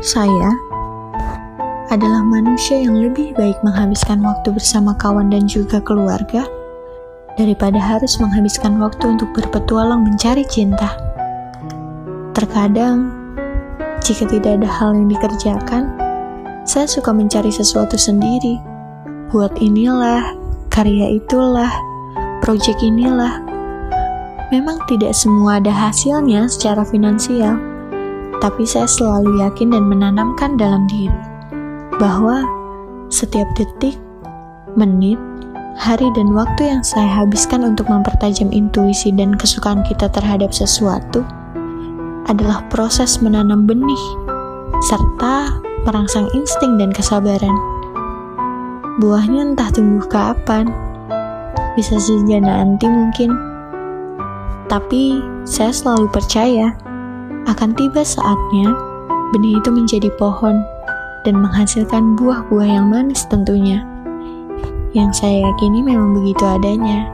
saya adalah manusia yang lebih baik menghabiskan waktu bersama kawan dan juga keluarga daripada harus menghabiskan waktu untuk berpetualang mencari cinta. Terkadang, jika tidak ada hal yang dikerjakan, saya suka mencari sesuatu sendiri. Buat inilah, karya itulah, proyek inilah. Memang tidak semua ada hasilnya secara finansial, tapi saya selalu yakin dan menanamkan dalam diri bahwa setiap detik, menit, hari, dan waktu yang saya habiskan untuk mempertajam intuisi dan kesukaan kita terhadap sesuatu adalah proses menanam benih serta merangsang insting dan kesabaran. Buahnya entah tumbuh kapan, bisa saja nanti mungkin. Tapi saya selalu percaya akan tiba saatnya benih itu menjadi pohon dan menghasilkan buah-buah yang manis tentunya. Yang saya yakini memang begitu adanya.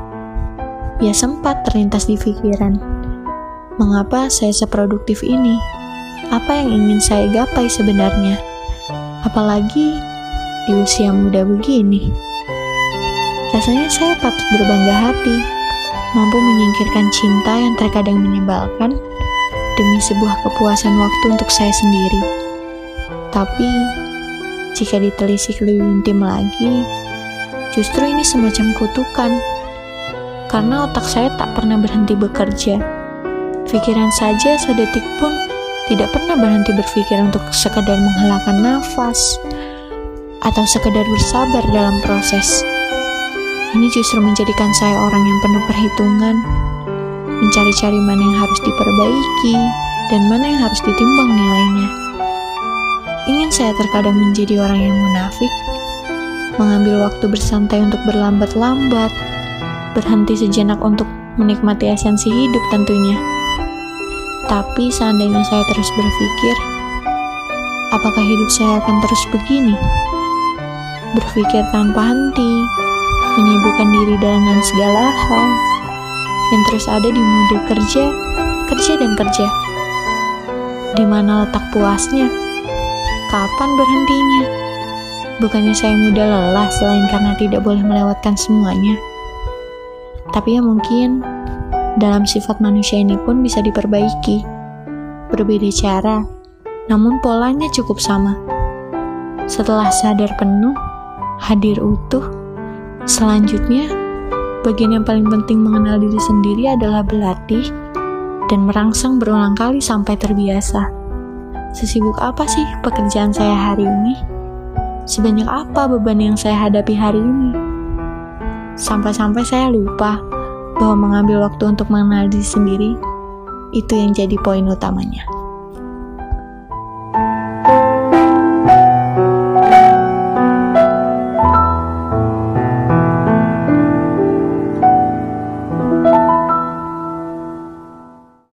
Ya sempat terlintas di pikiran, mengapa saya seproduktif ini? Apa yang ingin saya gapai sebenarnya? Apalagi di usia muda begini. Rasanya saya patut berbangga hati, mampu menyingkirkan cinta yang terkadang menyebalkan demi sebuah kepuasan waktu untuk saya sendiri. Tapi, jika ditelisik lebih intim lagi, justru ini semacam kutukan. Karena otak saya tak pernah berhenti bekerja. Pikiran saja sedetik pun tidak pernah berhenti berpikir untuk sekadar menghalakan nafas atau sekadar bersabar dalam proses. Ini justru menjadikan saya orang yang penuh perhitungan, mencari-cari mana yang harus diperbaiki dan mana yang harus ditimbang nilainya. Ingin saya terkadang menjadi orang yang munafik, mengambil waktu bersantai untuk berlambat-lambat, berhenti sejenak untuk menikmati esensi hidup tentunya. Tapi seandainya saya terus berpikir, apakah hidup saya akan terus begini? Berpikir tanpa henti, menyibukkan diri dengan segala hal, yang terus ada di mode kerja, kerja dan kerja. Di mana letak puasnya? Kapan berhentinya? Bukannya saya mudah lelah selain karena tidak boleh melewatkan semuanya. Tapi ya mungkin dalam sifat manusia ini pun bisa diperbaiki. Berbeda cara, namun polanya cukup sama. Setelah sadar penuh, hadir utuh, selanjutnya bagian yang paling penting mengenal diri sendiri adalah berlatih dan merangsang berulang kali sampai terbiasa. Sesibuk apa sih pekerjaan saya hari ini? Sebanyak apa beban yang saya hadapi hari ini? Sampai-sampai saya lupa bahwa mengambil waktu untuk mengenal diri sendiri itu yang jadi poin utamanya.